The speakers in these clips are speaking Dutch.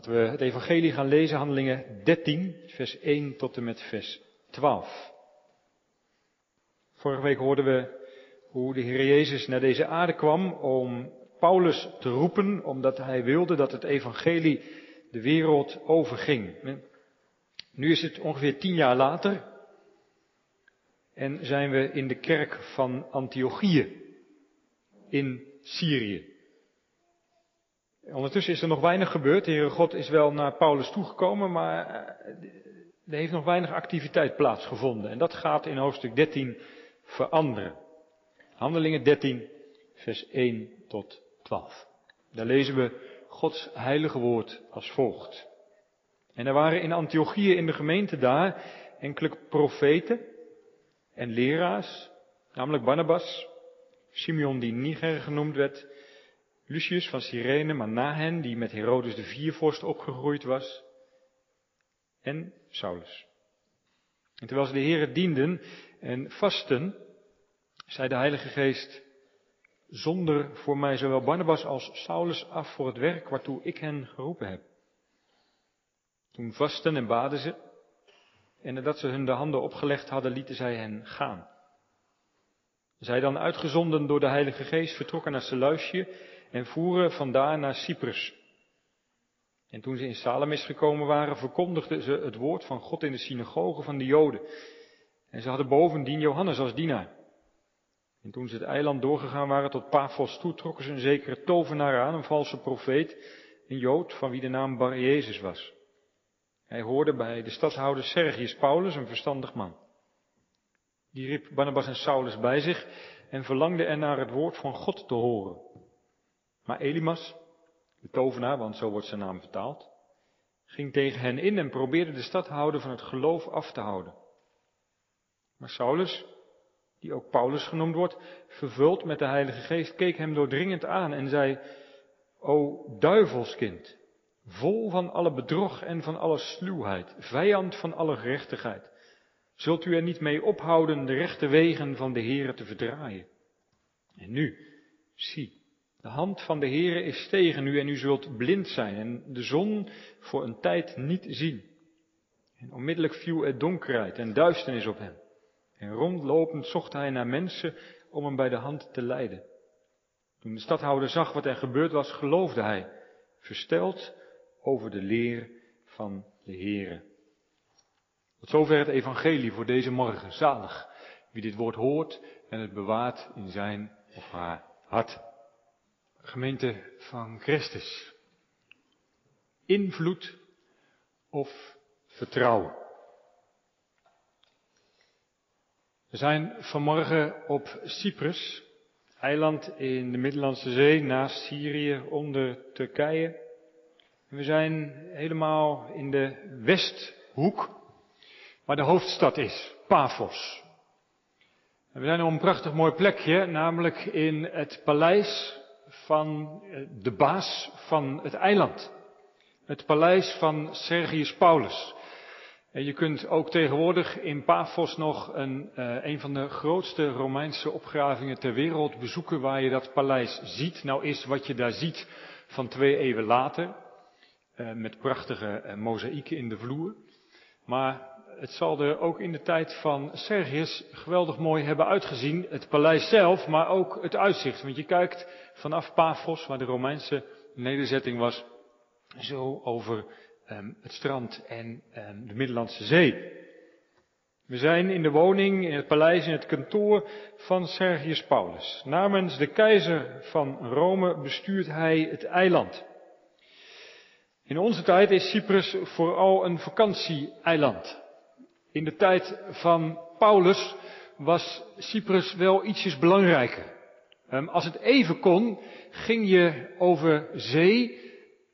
Laten we het evangelie gaan lezen, handelingen 13, vers 1 tot en met vers 12. Vorige week hoorden we hoe de Heer Jezus naar deze aarde kwam om Paulus te roepen, omdat hij wilde dat het evangelie de wereld overging. Nu is het ongeveer tien jaar later en zijn we in de kerk van Antiochië in Syrië. Ondertussen is er nog weinig gebeurd. De Heere God is wel naar Paulus toegekomen, maar eh, er heeft nog weinig activiteit plaatsgevonden. En dat gaat in hoofdstuk 13 veranderen. Handelingen 13, vers 1 tot 12. Daar lezen we Gods heilige woord als volgt. En er waren in Antiochië in de gemeente daar enkele profeten en leraars, namelijk Barnabas, Simeon die Niger genoemd werd, Lucius van Cyrene, Manahen die met Herodes de viervorst opgegroeid was, en Saulus. En terwijl ze de Heren dienden en vasten, zei de Heilige Geest, zonder voor mij zowel Barnabas als Saulus af voor het werk waartoe ik hen geroepen heb. Toen vasten en baden ze, en nadat ze hun de handen opgelegd hadden, lieten zij hen gaan. Zij dan uitgezonden door de Heilige Geest vertrokken naar Seleucië en voeren vandaar naar Cyprus. En toen ze in Salamis gekomen waren, verkondigden ze het woord van God in de synagoge van de Joden. En ze hadden bovendien Johannes als dienaar. En toen ze het eiland doorgegaan waren tot Paphos toe, trokken ze een zekere tovenaar aan, een valse profeet, een Jood van wie de naam Bar Jezus was. Hij hoorde bij de stadhouder Sergius Paulus, een verstandig man. Die riep Barnabas en Saulus bij zich en verlangde er naar het woord van God te horen. Maar Elimas, de tovenaar, want zo wordt zijn naam vertaald, ging tegen hen in en probeerde de stadhouder van het geloof af te houden. Maar Saulus, die ook Paulus genoemd wordt, vervuld met de Heilige Geest, keek hem doordringend aan en zei, O duivelskind, vol van alle bedrog en van alle sluwheid, vijand van alle gerechtigheid, zult u er niet mee ophouden de rechte wegen van de Heere te verdraaien. En nu, zie, de hand van de Heere is tegen u en u zult blind zijn en de zon voor een tijd niet zien. En onmiddellijk viel er donkerheid en duisternis op hem. En rondlopend zocht hij naar mensen om hem bij de hand te leiden. Toen de stadhouder zag wat er gebeurd was, geloofde hij, versteld over de leer van de Heere. Tot zover het evangelie voor deze morgen. Zalig wie dit woord hoort en het bewaart in zijn of haar hart. Gemeente van Christus. Invloed of vertrouwen. We zijn vanmorgen op Cyprus, eiland in de Middellandse Zee, naast Syrië, onder Turkije. We zijn helemaal in de westhoek, waar de hoofdstad is, Paphos. we zijn op een prachtig mooi plekje, namelijk in het paleis van eh, de baas van het eiland. Het paleis van Sergius Paulus. En je kunt ook tegenwoordig in Paphos nog een, uh, een van de grootste Romeinse opgravingen ter wereld bezoeken waar je dat paleis ziet. Nou is wat je daar ziet van twee eeuwen later, uh, met prachtige mozaïeken in de vloer. Maar het zal er ook in de tijd van Sergius geweldig mooi hebben uitgezien. Het paleis zelf, maar ook het uitzicht. Want je kijkt vanaf Paphos, waar de Romeinse nederzetting was, zo over um, het strand en um, de Middellandse Zee. We zijn in de woning, in het paleis, in het kantoor van Sergius Paulus. Namens de keizer van Rome bestuurt hij het eiland. In onze tijd is Cyprus vooral een vakantieeiland. In de tijd van Paulus was Cyprus wel ietsjes belangrijker. Um, als het even kon, ging je over zee,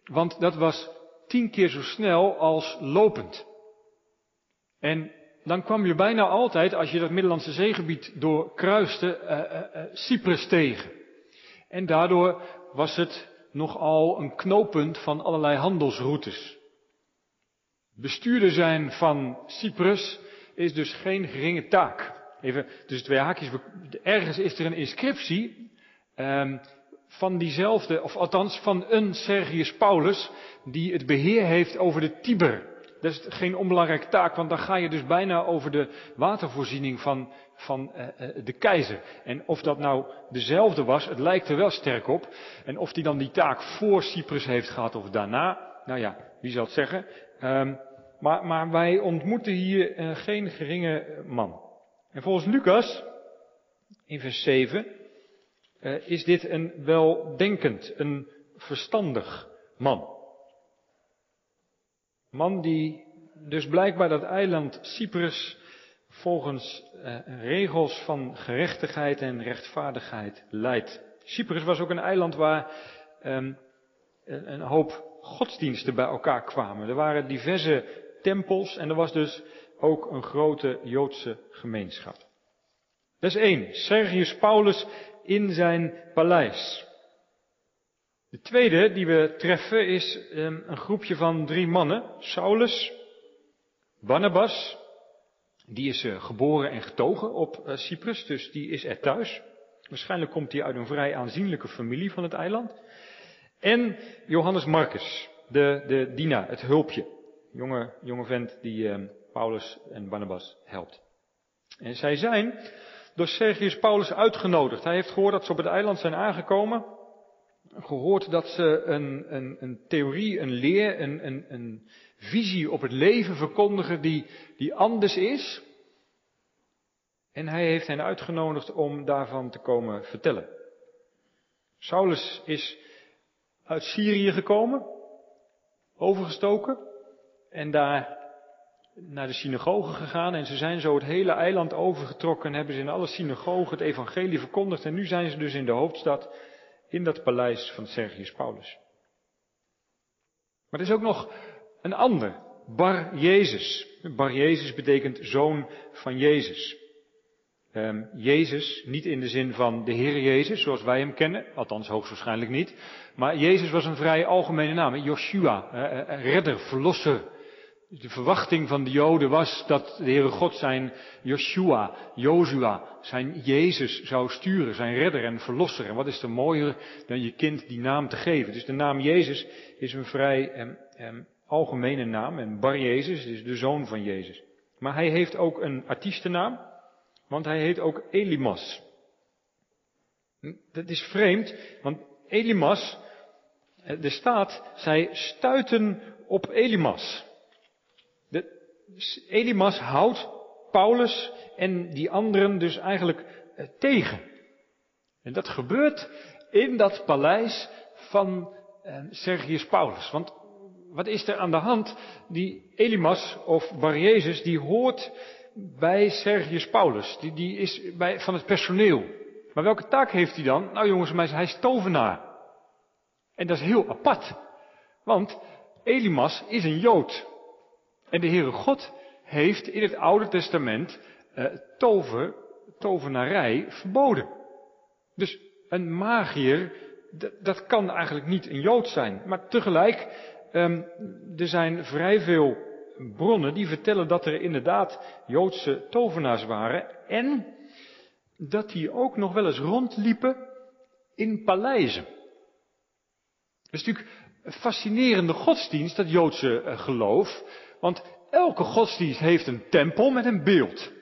want dat was tien keer zo snel als lopend. En dan kwam je bijna altijd, als je dat Middellandse zeegebied doorkruiste, uh, Cyprus tegen. En daardoor was het nogal een knooppunt van allerlei handelsroutes. Bestuurder zijn van Cyprus is dus geen geringe taak. Even tussen twee haakjes. Ergens is er een inscriptie. Um, van diezelfde, of althans van een Sergius Paulus, die het beheer heeft over de Tiber. Dat is geen onbelangrijke taak, want dan ga je dus bijna over de watervoorziening van, van uh, de keizer. En of dat nou dezelfde was, het lijkt er wel sterk op. En of die dan die taak voor Cyprus heeft gehad of daarna, nou ja, wie zal het zeggen. Um, maar, maar, wij ontmoeten hier uh, geen geringe man. En volgens Lucas, in vers 7, uh, is dit een weldenkend, een verstandig man. Man die dus blijkbaar dat eiland Cyprus volgens uh, regels van gerechtigheid en rechtvaardigheid leidt. Cyprus was ook een eiland waar um, een hoop godsdiensten bij elkaar kwamen. Er waren diverse tempels en er was dus ook een grote Joodse gemeenschap. Dat is één. Sergius Paulus in zijn paleis. De tweede die we treffen is um, een groepje van drie mannen. Saulus, Barnabas, die is uh, geboren en getogen op uh, Cyprus, dus die is er thuis. Waarschijnlijk komt hij uit een vrij aanzienlijke familie van het eiland. En Johannes Marcus, de, de Dina, het hulpje. Jonge, jonge vent die uh, Paulus en Barnabas helpt. En zij zijn door Sergius Paulus uitgenodigd. Hij heeft gehoord dat ze op het eiland zijn aangekomen gehoord dat ze een, een, een theorie, een leer, een, een, visie op het leven verkondigen die, die anders is. En hij heeft hen uitgenodigd om daarvan te komen vertellen. Saulus is uit Syrië gekomen, overgestoken en daar naar de synagoge gegaan en ze zijn zo het hele eiland overgetrokken en hebben ze in alle synagogen het evangelie verkondigd en nu zijn ze dus in de hoofdstad in dat paleis van Sergius Paulus. Maar er is ook nog een ander, Bar Jezus. Bar Jezus betekent zoon van Jezus. Um, Jezus, niet in de zin van de Heer Jezus, zoals wij hem kennen, althans hoogstwaarschijnlijk niet. Maar Jezus was een vrij algemene naam, Joshua, redder, verlosser, de verwachting van de Joden was dat de Heere God zijn Joshua, Jozua, zijn Jezus zou sturen, zijn redder en verlosser. En wat is er mooier dan je kind die naam te geven? Dus de naam Jezus is een vrij eh, eh, algemene naam en Bar Jezus is de zoon van Jezus. Maar hij heeft ook een artiestennaam, want hij heet ook Elimas. Dat is vreemd, want Elimas, er eh, staat, zij stuiten op Elimas. Elimas houdt Paulus en die anderen dus eigenlijk eh, tegen. En dat gebeurt in dat paleis van eh, Sergius Paulus. Want wat is er aan de hand? Die Elimas of Bar Jezus, die hoort bij Sergius Paulus. Die, die is bij, van het personeel. Maar welke taak heeft hij dan? Nou jongens en meisjes, hij is tovenaar. En dat is heel apart. Want Elimas is een Jood. En de Heere God heeft in het Oude Testament uh, tover, tovenarij verboden. Dus een magier, dat kan eigenlijk niet een Jood zijn. Maar tegelijk, um, er zijn vrij veel bronnen die vertellen dat er inderdaad Joodse tovenaars waren. En dat die ook nog wel eens rondliepen in paleizen. Dat is natuurlijk een fascinerende godsdienst, dat Joodse uh, geloof. Want elke godsdienst heeft een tempel met een beeld.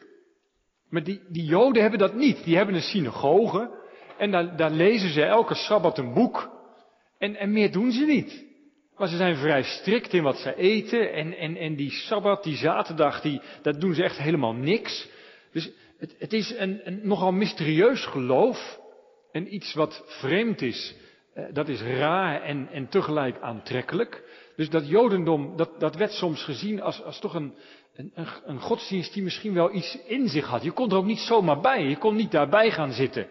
Maar die, die Joden hebben dat niet. Die hebben een synagoge. En daar, daar lezen ze elke sabbat een boek. En, en meer doen ze niet. Maar ze zijn vrij strikt in wat ze eten. En, en, en die sabbat, die zaterdag, die, dat doen ze echt helemaal niks. Dus het, het is een, een nogal mysterieus geloof. En iets wat vreemd is. Eh, dat is raar en, en tegelijk aantrekkelijk. Dus dat Jodendom, dat, dat werd soms gezien als, als toch een, een, een godsdienst die misschien wel iets in zich had. Je kon er ook niet zomaar bij, je kon niet daarbij gaan zitten.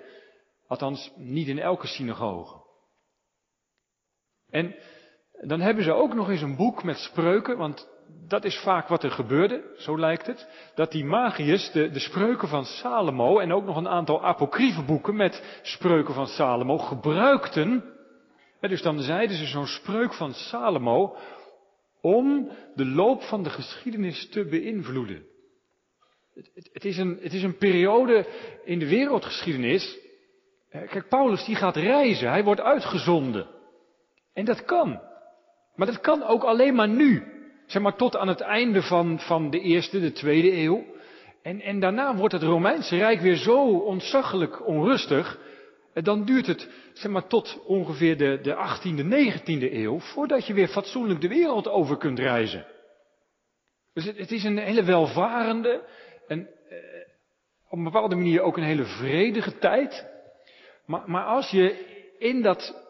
Althans, niet in elke synagoge. En dan hebben ze ook nog eens een boek met spreuken, want dat is vaak wat er gebeurde, zo lijkt het. Dat die magiërs de, de spreuken van Salomo en ook nog een aantal apocryfe boeken met spreuken van Salomo gebruikten dus dan zeiden ze zo'n spreuk van Salomo om de loop van de geschiedenis te beïnvloeden. Het, het, is een, het is een periode in de wereldgeschiedenis Kijk, Paulus die gaat reizen, hij wordt uitgezonden. En dat kan. Maar dat kan ook alleen maar nu. Zeg maar tot aan het einde van, van de eerste, de tweede eeuw. En, en daarna wordt het Romeinse Rijk weer zo ontzaglijk onrustig. Dan duurt het zeg maar, tot ongeveer de, de 18e, 19e eeuw voordat je weer fatsoenlijk de wereld over kunt reizen. Dus het, het is een hele welvarende, en eh, op een bepaalde manier ook een hele vredige tijd. Maar, maar als je in dat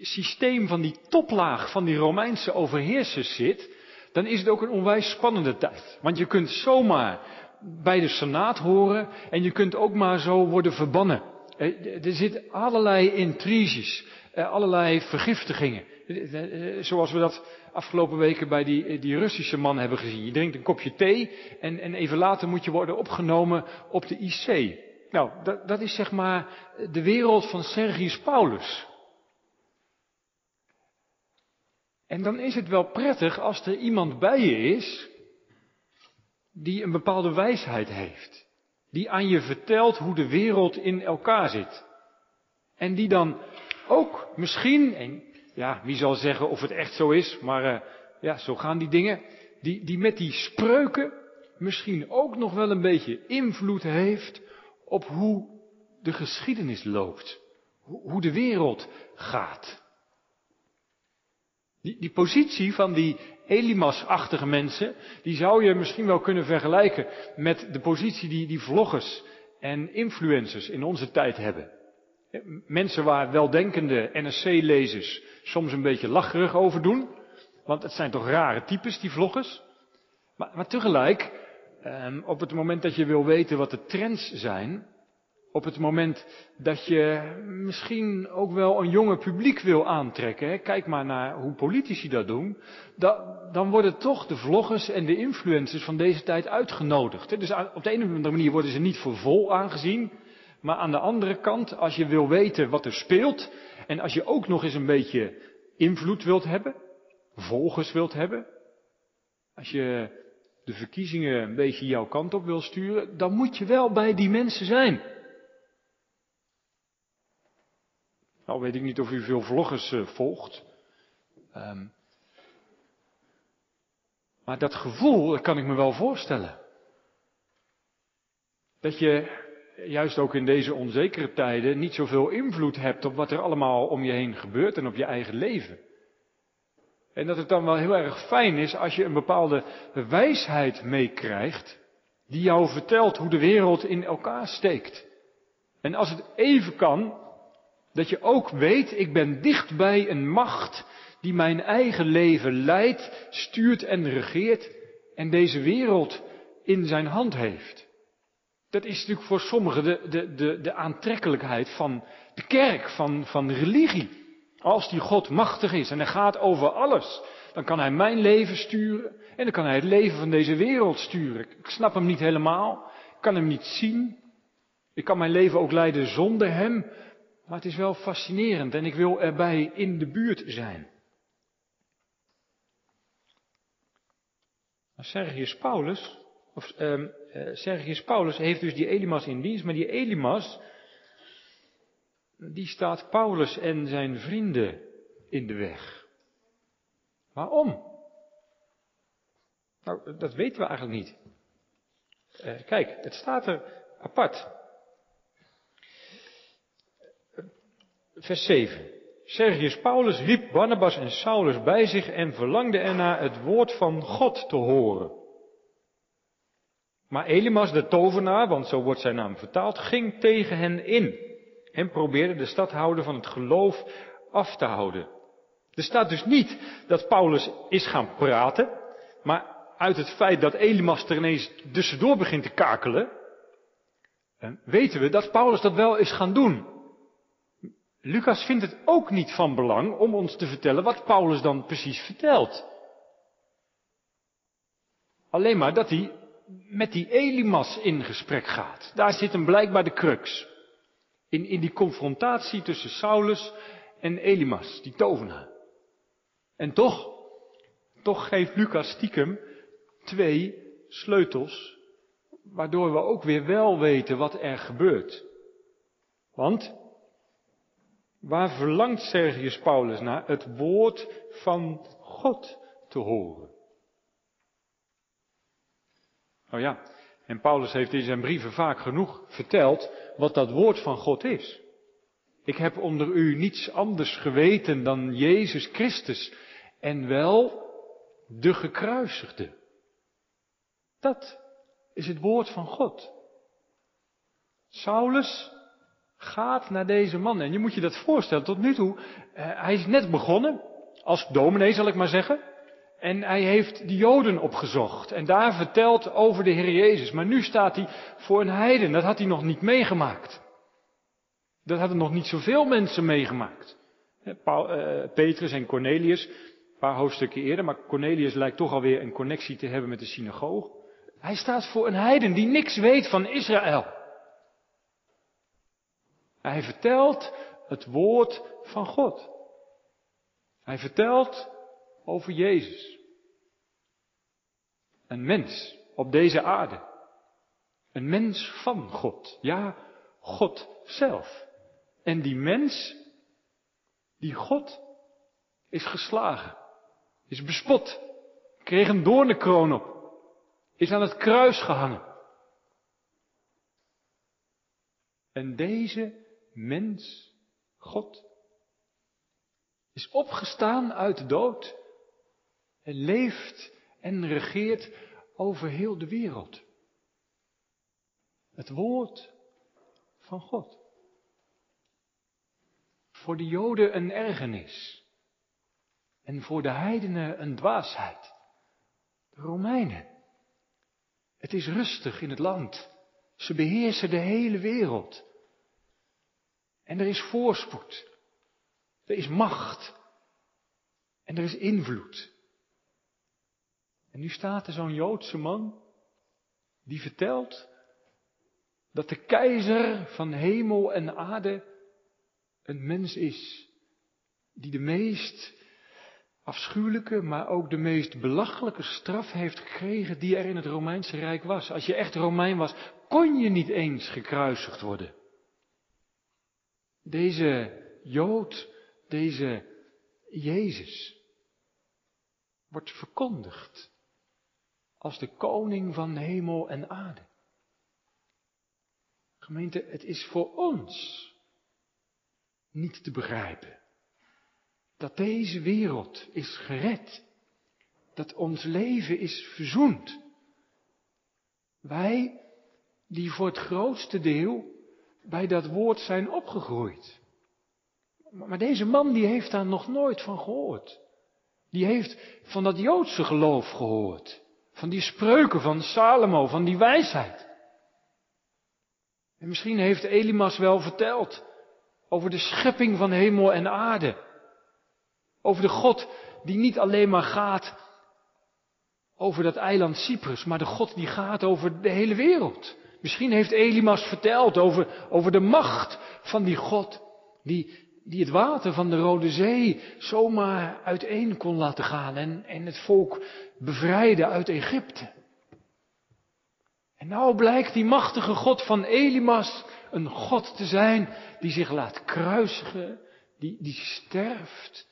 systeem van die toplaag van die Romeinse overheersers zit, dan is het ook een onwijs spannende tijd. Want je kunt zomaar bij de Senaat horen en je kunt ook maar zo worden verbannen. Eh, er zitten allerlei intriges, eh, allerlei vergiftigingen. Eh, zoals we dat afgelopen weken bij die, die Russische man hebben gezien. Je drinkt een kopje thee en, en even later moet je worden opgenomen op de IC. Nou, dat, dat is zeg maar de wereld van Sergius Paulus. En dan is het wel prettig als er iemand bij je is die een bepaalde wijsheid heeft. Die aan je vertelt hoe de wereld in elkaar zit. En die dan ook misschien, en ja, wie zal zeggen of het echt zo is, maar uh, ja, zo gaan die dingen, die, die met die spreuken misschien ook nog wel een beetje invloed heeft op hoe de geschiedenis loopt. Hoe de wereld gaat. Die, die positie van die Elimas-achtige mensen, die zou je misschien wel kunnen vergelijken met de positie die die vloggers en influencers in onze tijd hebben. Mensen waar weldenkende NSC-lezers soms een beetje lacherig over doen, want het zijn toch rare types, die vloggers. Maar, tegelijk, eh, op het moment dat je wil weten wat de trends zijn, op het moment dat je misschien ook wel een jonge publiek wil aantrekken. Hè? Kijk maar naar hoe politici dat doen. dan worden toch de vloggers en de influencers van deze tijd uitgenodigd. Dus op de een of andere manier worden ze niet voor vol aangezien. Maar aan de andere kant, als je wil weten wat er speelt. En als je ook nog eens een beetje invloed wilt hebben. Volgers wilt hebben. Als je de verkiezingen een beetje jouw kant op wil sturen. Dan moet je wel bij die mensen zijn. Nou weet ik niet of u veel vloggers uh, volgt. Um, maar dat gevoel, kan ik me wel voorstellen. Dat je juist ook in deze onzekere tijden niet zoveel invloed hebt op wat er allemaal om je heen gebeurt en op je eigen leven. En dat het dan wel heel erg fijn is als je een bepaalde wijsheid meekrijgt die jou vertelt hoe de wereld in elkaar steekt. En als het even kan, dat je ook weet, ik ben dicht bij een macht die mijn eigen leven leidt, stuurt en regeert en deze wereld in zijn hand heeft. Dat is natuurlijk voor sommigen de, de, de, de aantrekkelijkheid van de kerk, van, van religie. Als die God machtig is en hij gaat over alles, dan kan hij mijn leven sturen en dan kan hij het leven van deze wereld sturen. Ik snap hem niet helemaal, ik kan hem niet zien. Ik kan mijn leven ook leiden zonder hem, maar het is wel fascinerend en ik wil erbij in de buurt zijn. Sergius Paulus, of uh, Sergius Paulus heeft dus die Elimas in dienst, maar die Elimas, die staat Paulus en zijn vrienden in de weg. Waarom? Nou, dat weten we eigenlijk niet. Uh, kijk, het staat er apart. Vers 7. Sergius Paulus riep Barnabas en Saulus bij zich en verlangde ernaar het woord van God te horen. Maar Elimas, de tovenaar, want zo wordt zijn naam vertaald, ging tegen hen in en probeerde de stadhouder van het geloof af te houden. Er staat dus niet dat Paulus is gaan praten, maar uit het feit dat Elimas er ineens tussendoor begint te kakelen, weten we dat Paulus dat wel is gaan doen. Lucas vindt het ook niet van belang om ons te vertellen wat Paulus dan precies vertelt. Alleen maar dat hij met die Elimas in gesprek gaat. Daar zit hem blijkbaar de crux. In, in die confrontatie tussen Saulus en Elimas, die tovenaar. En toch, toch geeft Lucas stiekem twee sleutels, waardoor we ook weer wel weten wat er gebeurt. Want Waar verlangt Sergius Paulus naar? Het woord van God te horen. Oh ja, en Paulus heeft in zijn brieven vaak genoeg verteld wat dat woord van God is. Ik heb onder u niets anders geweten dan Jezus Christus en wel de gekruisigde. Dat is het woord van God. Saulus gaat naar deze man. En je moet je dat voorstellen, tot nu toe, eh, hij is net begonnen, als dominee zal ik maar zeggen. En hij heeft de Joden opgezocht en daar verteld over de Heer Jezus. Maar nu staat hij voor een heiden, dat had hij nog niet meegemaakt. Dat hadden nog niet zoveel mensen meegemaakt. Eh, Petrus en Cornelius, een paar hoofdstukken eerder, maar Cornelius lijkt toch alweer een connectie te hebben met de synagoog. Hij staat voor een heiden die niks weet van Israël. Hij vertelt het woord van God. Hij vertelt over Jezus. Een mens op deze aarde. Een mens van God. Ja, God zelf. En die mens, die God, is geslagen. Is bespot. Kreeg een doornenkroon op. Is aan het kruis gehangen. En deze mens, God, is opgestaan uit de dood en leeft en regeert over heel de wereld. Het woord van God. Voor de Joden een ergernis en voor de heidenen een dwaasheid. De Romeinen. Het is rustig in het land. Ze beheersen de hele wereld. En er is voorspoed. Er is macht. En er is invloed. En nu staat er zo'n Joodse man die vertelt dat de keizer van hemel en aarde een mens is die de meest afschuwelijke, maar ook de meest belachelijke straf heeft gekregen die er in het Romeinse Rijk was. Als je echt Romein was, kon je niet eens gekruisigd worden. Deze Jood, deze Jezus, wordt verkondigd als de koning van hemel en aarde. Gemeente, het is voor ons niet te begrijpen dat deze wereld is gered, dat ons leven is verzoend. Wij die voor het grootste deel bij dat woord zijn opgegroeid. Maar deze man die heeft daar nog nooit van gehoord. Die heeft van dat Joodse geloof gehoord. Van die spreuken van Salomo, van die wijsheid. En misschien heeft Elimas wel verteld over de schepping van hemel en aarde. Over de God die niet alleen maar gaat over dat eiland Cyprus, maar de God die gaat over de hele wereld. Misschien heeft Elimas verteld over, over de macht van die God die, die het water van de Rode Zee zomaar uiteen kon laten gaan en, en het volk bevrijden uit Egypte. En nou blijkt die machtige God van Elimas een God te zijn die zich laat kruisigen, die, die sterft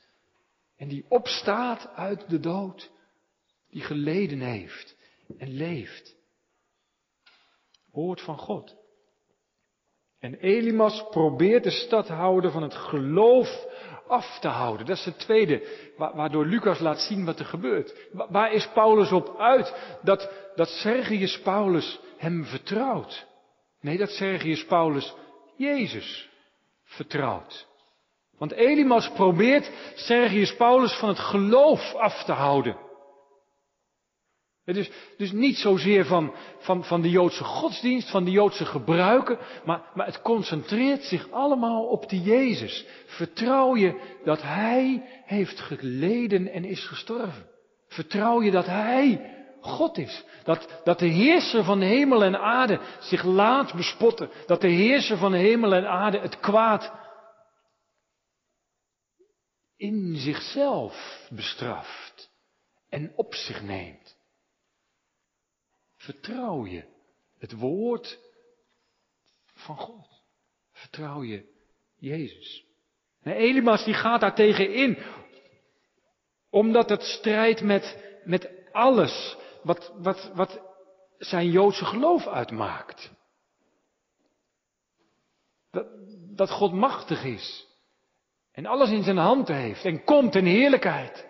en die opstaat uit de dood, die geleden heeft en leeft. Woord van God. En Elimas probeert de stadhouder van het geloof af te houden. Dat is het tweede, waardoor Lucas laat zien wat er gebeurt. Waar is Paulus op uit? Dat, dat Sergius Paulus hem vertrouwt. Nee, dat Sergius Paulus Jezus vertrouwt. Want Elimas probeert Sergius Paulus van het geloof af te houden. Is dus niet zozeer van, van, van de Joodse godsdienst, van de Joodse gebruiken, maar, maar het concentreert zich allemaal op die Jezus. Vertrouw je dat Hij heeft geleden en is gestorven? Vertrouw je dat Hij God is? Dat, dat de heerser van hemel en aarde zich laat bespotten? Dat de heerser van hemel en aarde het kwaad in zichzelf bestraft en op zich neemt? Vertrouw je het woord van God? Vertrouw je Jezus? En Elimas die gaat daar tegen in. Omdat het strijdt met, met alles wat, wat, wat zijn Joodse geloof uitmaakt. Dat, dat God machtig is. En alles in zijn hand heeft. En komt in heerlijkheid.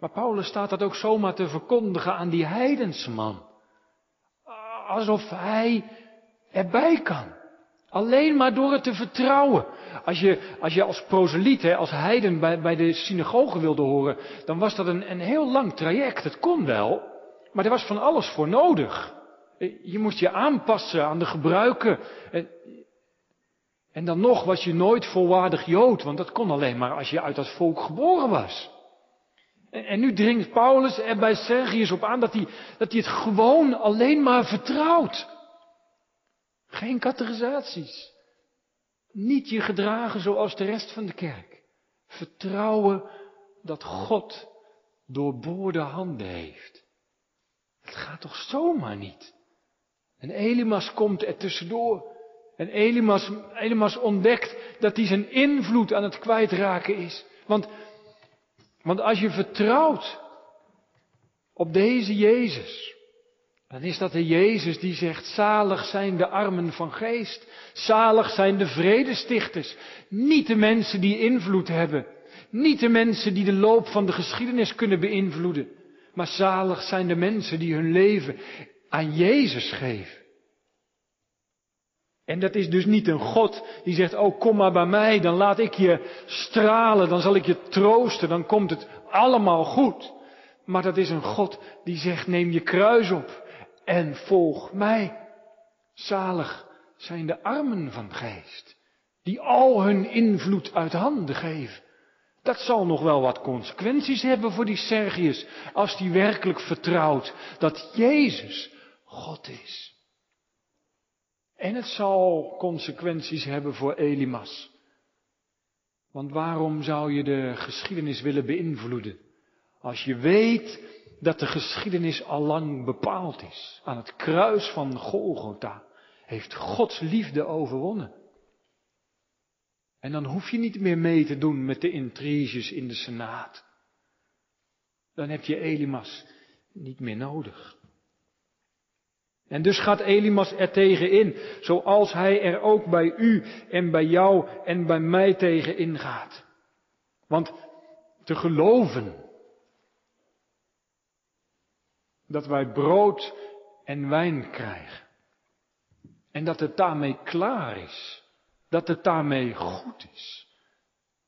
Maar, Paulus staat dat ook zomaar te verkondigen aan die heidensman. Alsof hij erbij kan. Alleen maar door het te vertrouwen. Als je als, je als proseliet, als heiden bij, bij de synagoge wilde horen, dan was dat een, een heel lang traject. Het kon wel, maar er was van alles voor nodig. Je moest je aanpassen aan de gebruiken. En dan nog was je nooit volwaardig Jood, want dat kon alleen maar als je uit dat volk geboren was. En nu dringt Paulus er bij Sergius op aan dat hij, dat hij het gewoon alleen maar vertrouwt. Geen categorisaties. Niet je gedragen zoals de rest van de kerk. Vertrouwen dat God doorboorde handen heeft. Het gaat toch zomaar niet? En Elimas komt er tussendoor. En Elimas, Elimas ontdekt dat hij zijn invloed aan het kwijtraken is. Want, want als je vertrouwt op deze Jezus, dan is dat de Jezus die zegt, zalig zijn de armen van geest, zalig zijn de vredestichters, niet de mensen die invloed hebben, niet de mensen die de loop van de geschiedenis kunnen beïnvloeden, maar zalig zijn de mensen die hun leven aan Jezus geven. En dat is dus niet een God die zegt, oh kom maar bij mij, dan laat ik je stralen, dan zal ik je troosten, dan komt het allemaal goed. Maar dat is een God die zegt, neem je kruis op en volg mij. Zalig zijn de armen van geest, die al hun invloed uit handen geven. Dat zal nog wel wat consequenties hebben voor die Sergius, als die werkelijk vertrouwt dat Jezus God is. En het zal consequenties hebben voor Elimas. Want waarom zou je de geschiedenis willen beïnvloeden? Als je weet dat de geschiedenis al lang bepaald is. Aan het kruis van Golgotha heeft Gods liefde overwonnen. En dan hoef je niet meer mee te doen met de intriges in de Senaat. Dan heb je Elimas niet meer nodig. En dus gaat Elimas er tegen in, zoals hij er ook bij u en bij jou en bij mij tegen ingaat. Want te geloven dat wij brood en wijn krijgen. En dat het daarmee klaar is. Dat het daarmee goed is.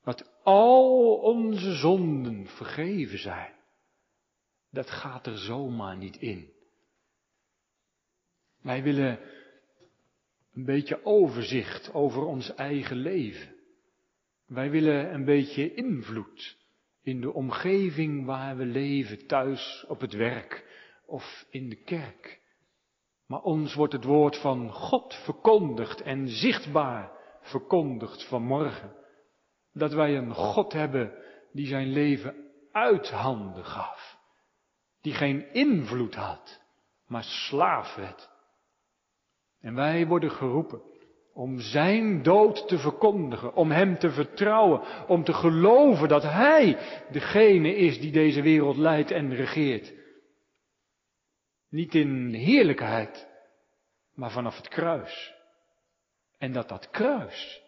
Dat al onze zonden vergeven zijn. Dat gaat er zomaar niet in. Wij willen een beetje overzicht over ons eigen leven. Wij willen een beetje invloed in de omgeving waar we leven, thuis, op het werk of in de kerk. Maar ons wordt het woord van God verkondigd en zichtbaar verkondigd vanmorgen. Dat wij een God hebben die zijn leven uit handen gaf. Die geen invloed had, maar slaaf werd. En wij worden geroepen om zijn dood te verkondigen, om hem te vertrouwen, om te geloven dat hij degene is die deze wereld leidt en regeert. Niet in heerlijkheid, maar vanaf het kruis. En dat dat kruis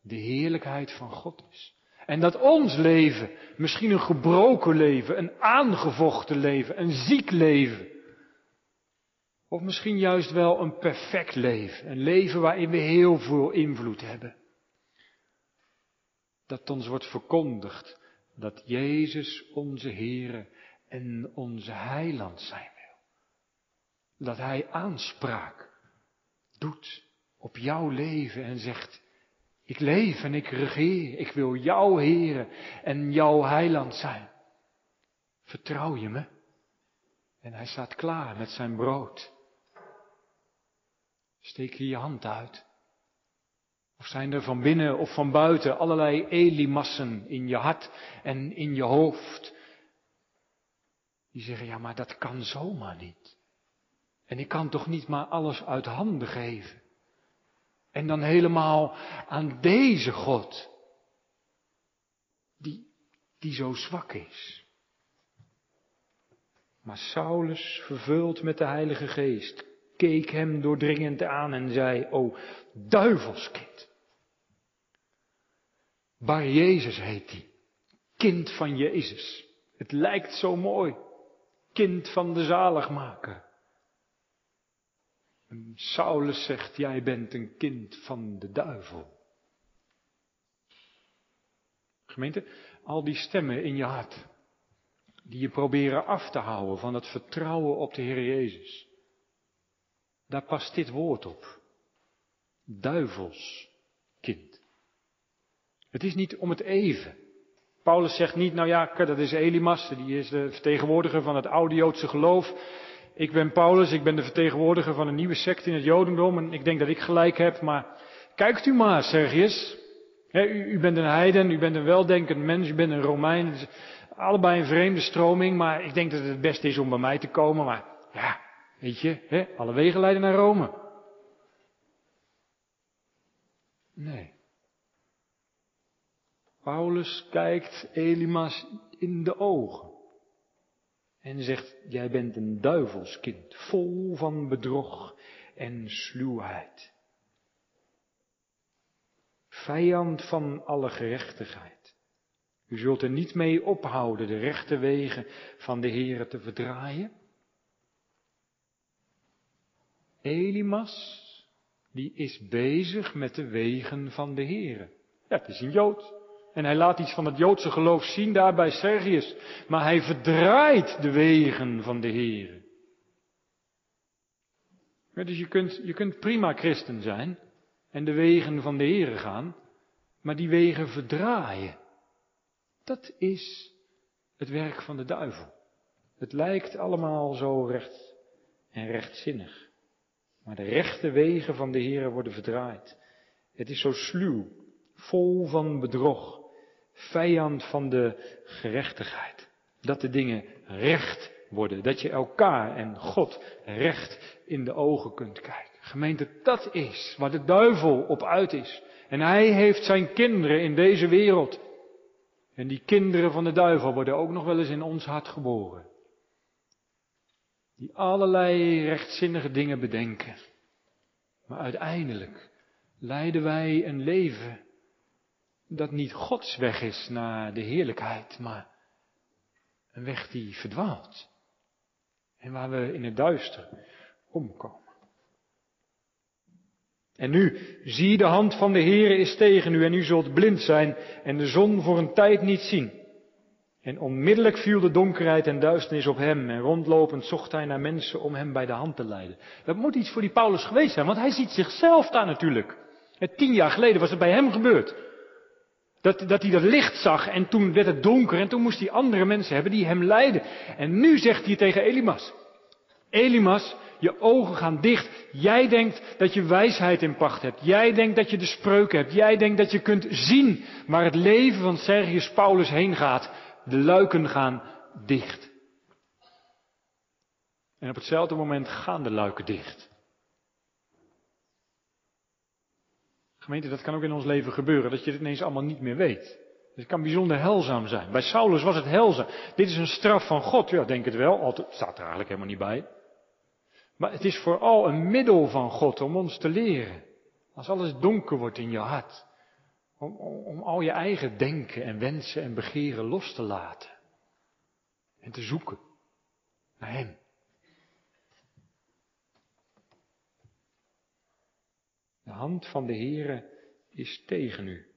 de heerlijkheid van God is. En dat ons leven, misschien een gebroken leven, een aangevochten leven, een ziek leven, of misschien juist wel een perfect leven, een leven waarin we heel veel invloed hebben. Dat ons wordt verkondigd dat Jezus onze Heere en onze Heiland zijn dat Hij aanspraak doet op jouw leven en zegt, ik leef en ik regeer, ik wil jouw Heere en jouw heiland zijn. Vertrouw je me? En hij staat klaar met zijn brood. Steek je je hand uit. Of zijn er van binnen of van buiten allerlei elimassen in je hart en in je hoofd. Die zeggen, ja maar dat kan zomaar niet. En ik kan toch niet maar alles uit handen geven. En dan helemaal aan deze God, die, die zo zwak is. Maar Saulus, vervuld met de Heilige Geest, keek hem doordringend aan en zei, o duivelskind. Bar Jezus heet hij, kind van Jezus. Het lijkt zo mooi, kind van de zaligmaker. En Saulus zegt, jij bent een kind van de duivel. Gemeente, al die stemmen in je hart, die je proberen af te houden van het vertrouwen op de Heer Jezus. Daar past dit woord op. Duivels kind. Het is niet om het even. Paulus zegt niet, nou ja, dat is Elimas, die is de vertegenwoordiger van het oude Joodse geloof. Ik ben Paulus, ik ben de vertegenwoordiger van een nieuwe sect in het Jodendom en ik denk dat ik gelijk heb, maar kijkt u maar, Sergius. u, u, bent een heiden, u bent een weldenkend mens, u bent een Romein. allebei een vreemde stroming, maar ik denk dat het het beste is om bij mij te komen. Maar weet je, alle wegen leiden naar Rome. Nee. Paulus kijkt Elimas in de ogen en zegt, jij bent een duivelskind, vol van bedrog en sluwheid. Vijand van alle gerechtigheid. U zult er niet mee ophouden de rechte wegen van de Heere te verdraaien. Elimas, die is bezig met de wegen van de Heere. Ja, het is een Jood. En hij laat iets van het Joodse geloof zien daar bij Sergius. Maar hij verdraait de wegen van de Heer. dus je kunt, je kunt prima christen zijn en de wegen van de Heer gaan, maar die wegen verdraaien. Dat is het werk van de duivel. Het lijkt allemaal zo recht en rechtzinnig. Maar de rechte wegen van de Heer worden verdraaid. Het is zo sluw, vol van bedrog vijand van de gerechtigheid. Dat de dingen recht worden. Dat je elkaar en God recht in de ogen kunt kijken. Gemeente, dat is waar de duivel op uit is. En hij heeft zijn kinderen in deze wereld. En die kinderen van de duivel worden ook nog wel eens in ons hart geboren. Die allerlei rechtzinnige dingen bedenken. Maar uiteindelijk leiden wij een leven dat niet Gods weg is naar de heerlijkheid, maar een weg die verdwaalt. En waar we in het duister omkomen. En nu, zie de hand van de Heere is tegen u en u zult blind zijn en de zon voor een tijd niet zien. En onmiddellijk viel de donkerheid en duisternis op hem en rondlopend zocht hij naar mensen om hem bij de hand te leiden. Dat moet iets voor die Paulus geweest zijn, want hij ziet zichzelf daar natuurlijk. tien jaar geleden was het bij hem gebeurd. Dat, dat hij dat licht zag en toen werd het donker en toen moest hij andere mensen hebben die hem leiden. En nu zegt hij tegen Elimas, Elimas, je ogen gaan dicht. Jij denkt dat je wijsheid in pacht hebt. Jij denkt dat je de spreuken hebt. Jij denkt dat je kunt zien waar het leven van Sergius Paulus heen gaat. De luiken gaan dicht. En op hetzelfde moment gaan de luiken dicht. Gemeente, dat kan ook in ons leven gebeuren, dat je het ineens allemaal niet meer weet. Het kan bijzonder helzaam zijn. Bij Saulus was het helzaam. Dit is een straf van God. Ja, denk het wel. Het staat er eigenlijk helemaal niet bij. Maar het is vooral een middel van God om ons te leren. Als alles donker wordt in je hart. Om, om, al je eigen denken en wensen en begeren los te laten. En te zoeken naar Hem. De hand van de Heere is tegen u.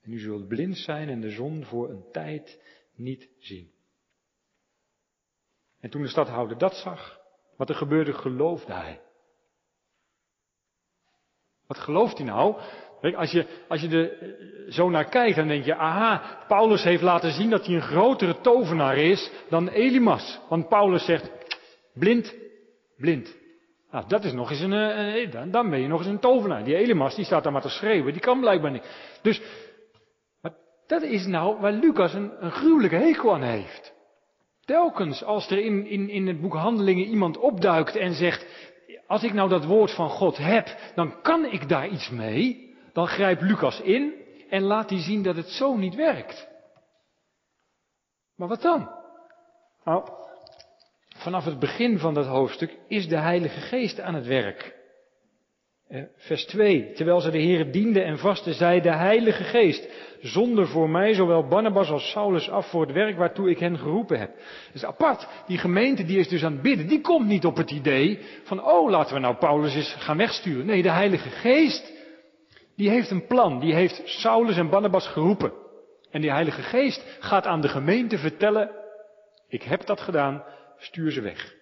En u zult blind zijn en de zon voor een tijd niet zien. En toen de stadhouder dat zag, wat er gebeurde, geloofde hij. Wat gelooft hij nou? Als je, als je er zo naar kijkt, dan denk je, aha, Paulus heeft laten zien dat hij een grotere tovenaar is dan Elimas. Want Paulus zegt, blind, blind. Nou, dat is nog eens een, uh, dan ben je nog eens een tovenaar. Die Elimas, die staat daar maar te schreeuwen, die kan blijkbaar niet. Dus, dat is nou waar Lucas een, een gruwelijke hekel aan heeft. Telkens als er in, in, in het boek Handelingen iemand opduikt en zegt, als ik nou dat woord van God heb, dan kan ik daar iets mee. Dan grijpt Lucas in en laat hij zien dat het zo niet werkt. Maar wat dan? Nou, vanaf het begin van dat hoofdstuk is de Heilige Geest aan het werk. Eh, vers 2. Terwijl ze de Heer dienden en vasten, zei de Heilige Geest, zonder voor mij zowel Barnabas als Saulus af voor het werk waartoe ik hen geroepen heb. Dus apart, die gemeente die is dus aan het bidden, die komt niet op het idee van, oh laten we nou Paulus eens gaan wegsturen. Nee, de Heilige Geest, die heeft een plan, die heeft Saulus en Barnabas geroepen. En die Heilige Geest gaat aan de gemeente vertellen, ik heb dat gedaan, stuur ze weg.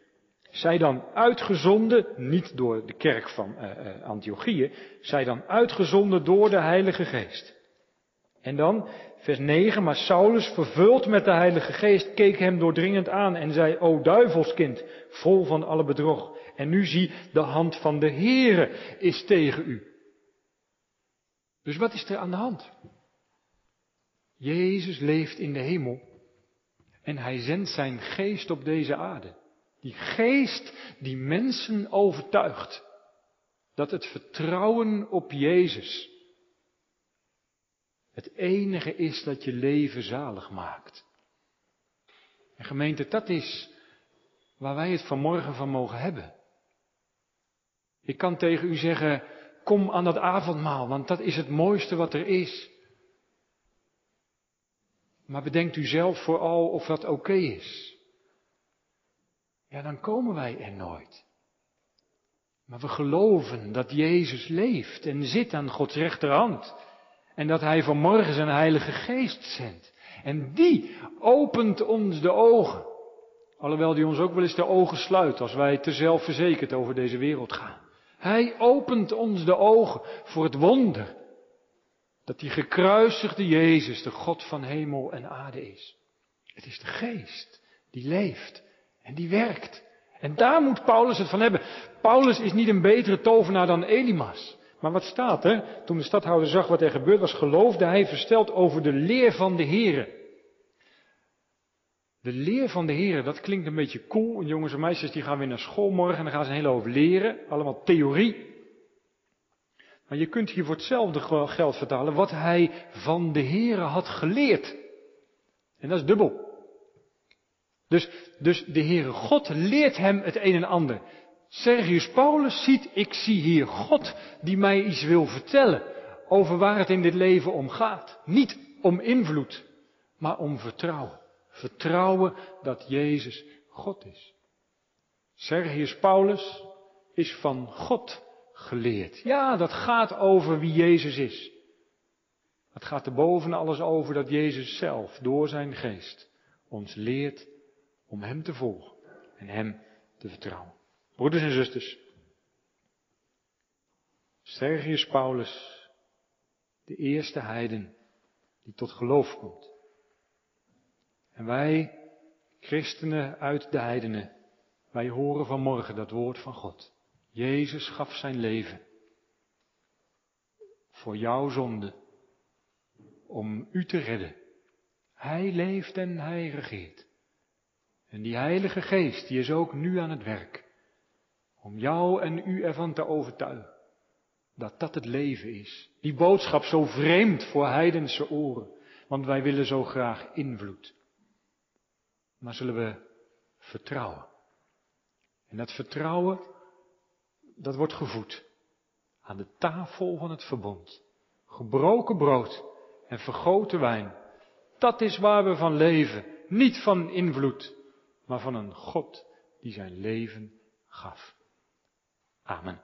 Zij dan uitgezonden, niet door de kerk van uh, Antiochië, zij dan uitgezonden door de Heilige Geest. En dan, vers 9, maar Saulus, vervuld met de Heilige Geest, keek hem doordringend aan en zei, o duivelskind, vol van alle bedrog. En nu zie, de hand van de Heere is tegen u. Dus wat is er aan de hand? Jezus leeft in de hemel en hij zendt zijn geest op deze aarde. Die geest die mensen overtuigt dat het vertrouwen op Jezus het enige is dat je leven zalig maakt. En gemeente, dat is waar wij het vanmorgen van mogen hebben. Ik kan tegen u zeggen, kom aan dat avondmaal, want dat is het mooiste wat er is. Maar bedenkt u zelf vooral of dat oké is ja, dan komen wij er nooit. Maar we geloven dat Jezus leeft en zit aan Gods rechterhand. En dat Hij vanmorgen zijn Heilige Geest zendt. En die opent ons de ogen. Alhoewel die ons ook wel eens de ogen sluit als wij te zelfverzekerd over deze wereld gaan. Hij opent ons de ogen voor het wonder. Dat die gekruisigde Jezus de God van hemel en aarde is. Het is de Geest die leeft en die werkt. En daar moet Paulus het van hebben. Paulus is niet een betere tovenaar dan Elimas. Maar wat staat er? Toen de stadhouder zag wat er gebeurd was, geloofde hij versteld over de leer van de Heren. De leer van de Heren, dat klinkt een beetje cool. En jongens en meisjes die gaan weer naar school morgen en dan gaan ze een hele hoop leren. Allemaal theorie. Maar je kunt hier voor hetzelfde geld vertalen wat hij van de Heren had geleerd. En dat is dubbel. Dus, dus de Heere God leert hem het een en ander. Sergius Paulus ziet, ik zie hier God die mij iets wil vertellen over waar het in dit leven om gaat. Niet om invloed, maar om vertrouwen. Vertrouwen dat Jezus God is. Sergius Paulus is van God geleerd. Ja, dat gaat over wie Jezus is. Het gaat er boven alles over dat Jezus zelf door zijn geest ons leert om Hem te volgen en Hem te vertrouwen. Broeders en zusters, Sergius Paulus, de eerste heiden die tot geloof komt. En wij, christenen uit de heidenen, wij horen vanmorgen dat woord van God. Jezus gaf zijn leven voor jouw zonde, om u te redden. Hij leeft en hij regeert. En die Heilige Geest, die is ook nu aan het werk. Om jou en u ervan te overtuigen. Dat dat het leven is. Die boodschap zo vreemd voor heidense oren. Want wij willen zo graag invloed. Maar zullen we vertrouwen. En dat vertrouwen, dat wordt gevoed. Aan de tafel van het verbond. Gebroken brood en vergoten wijn. Dat is waar we van leven. Niet van invloed maar van een God die zijn leven gaf. Amen.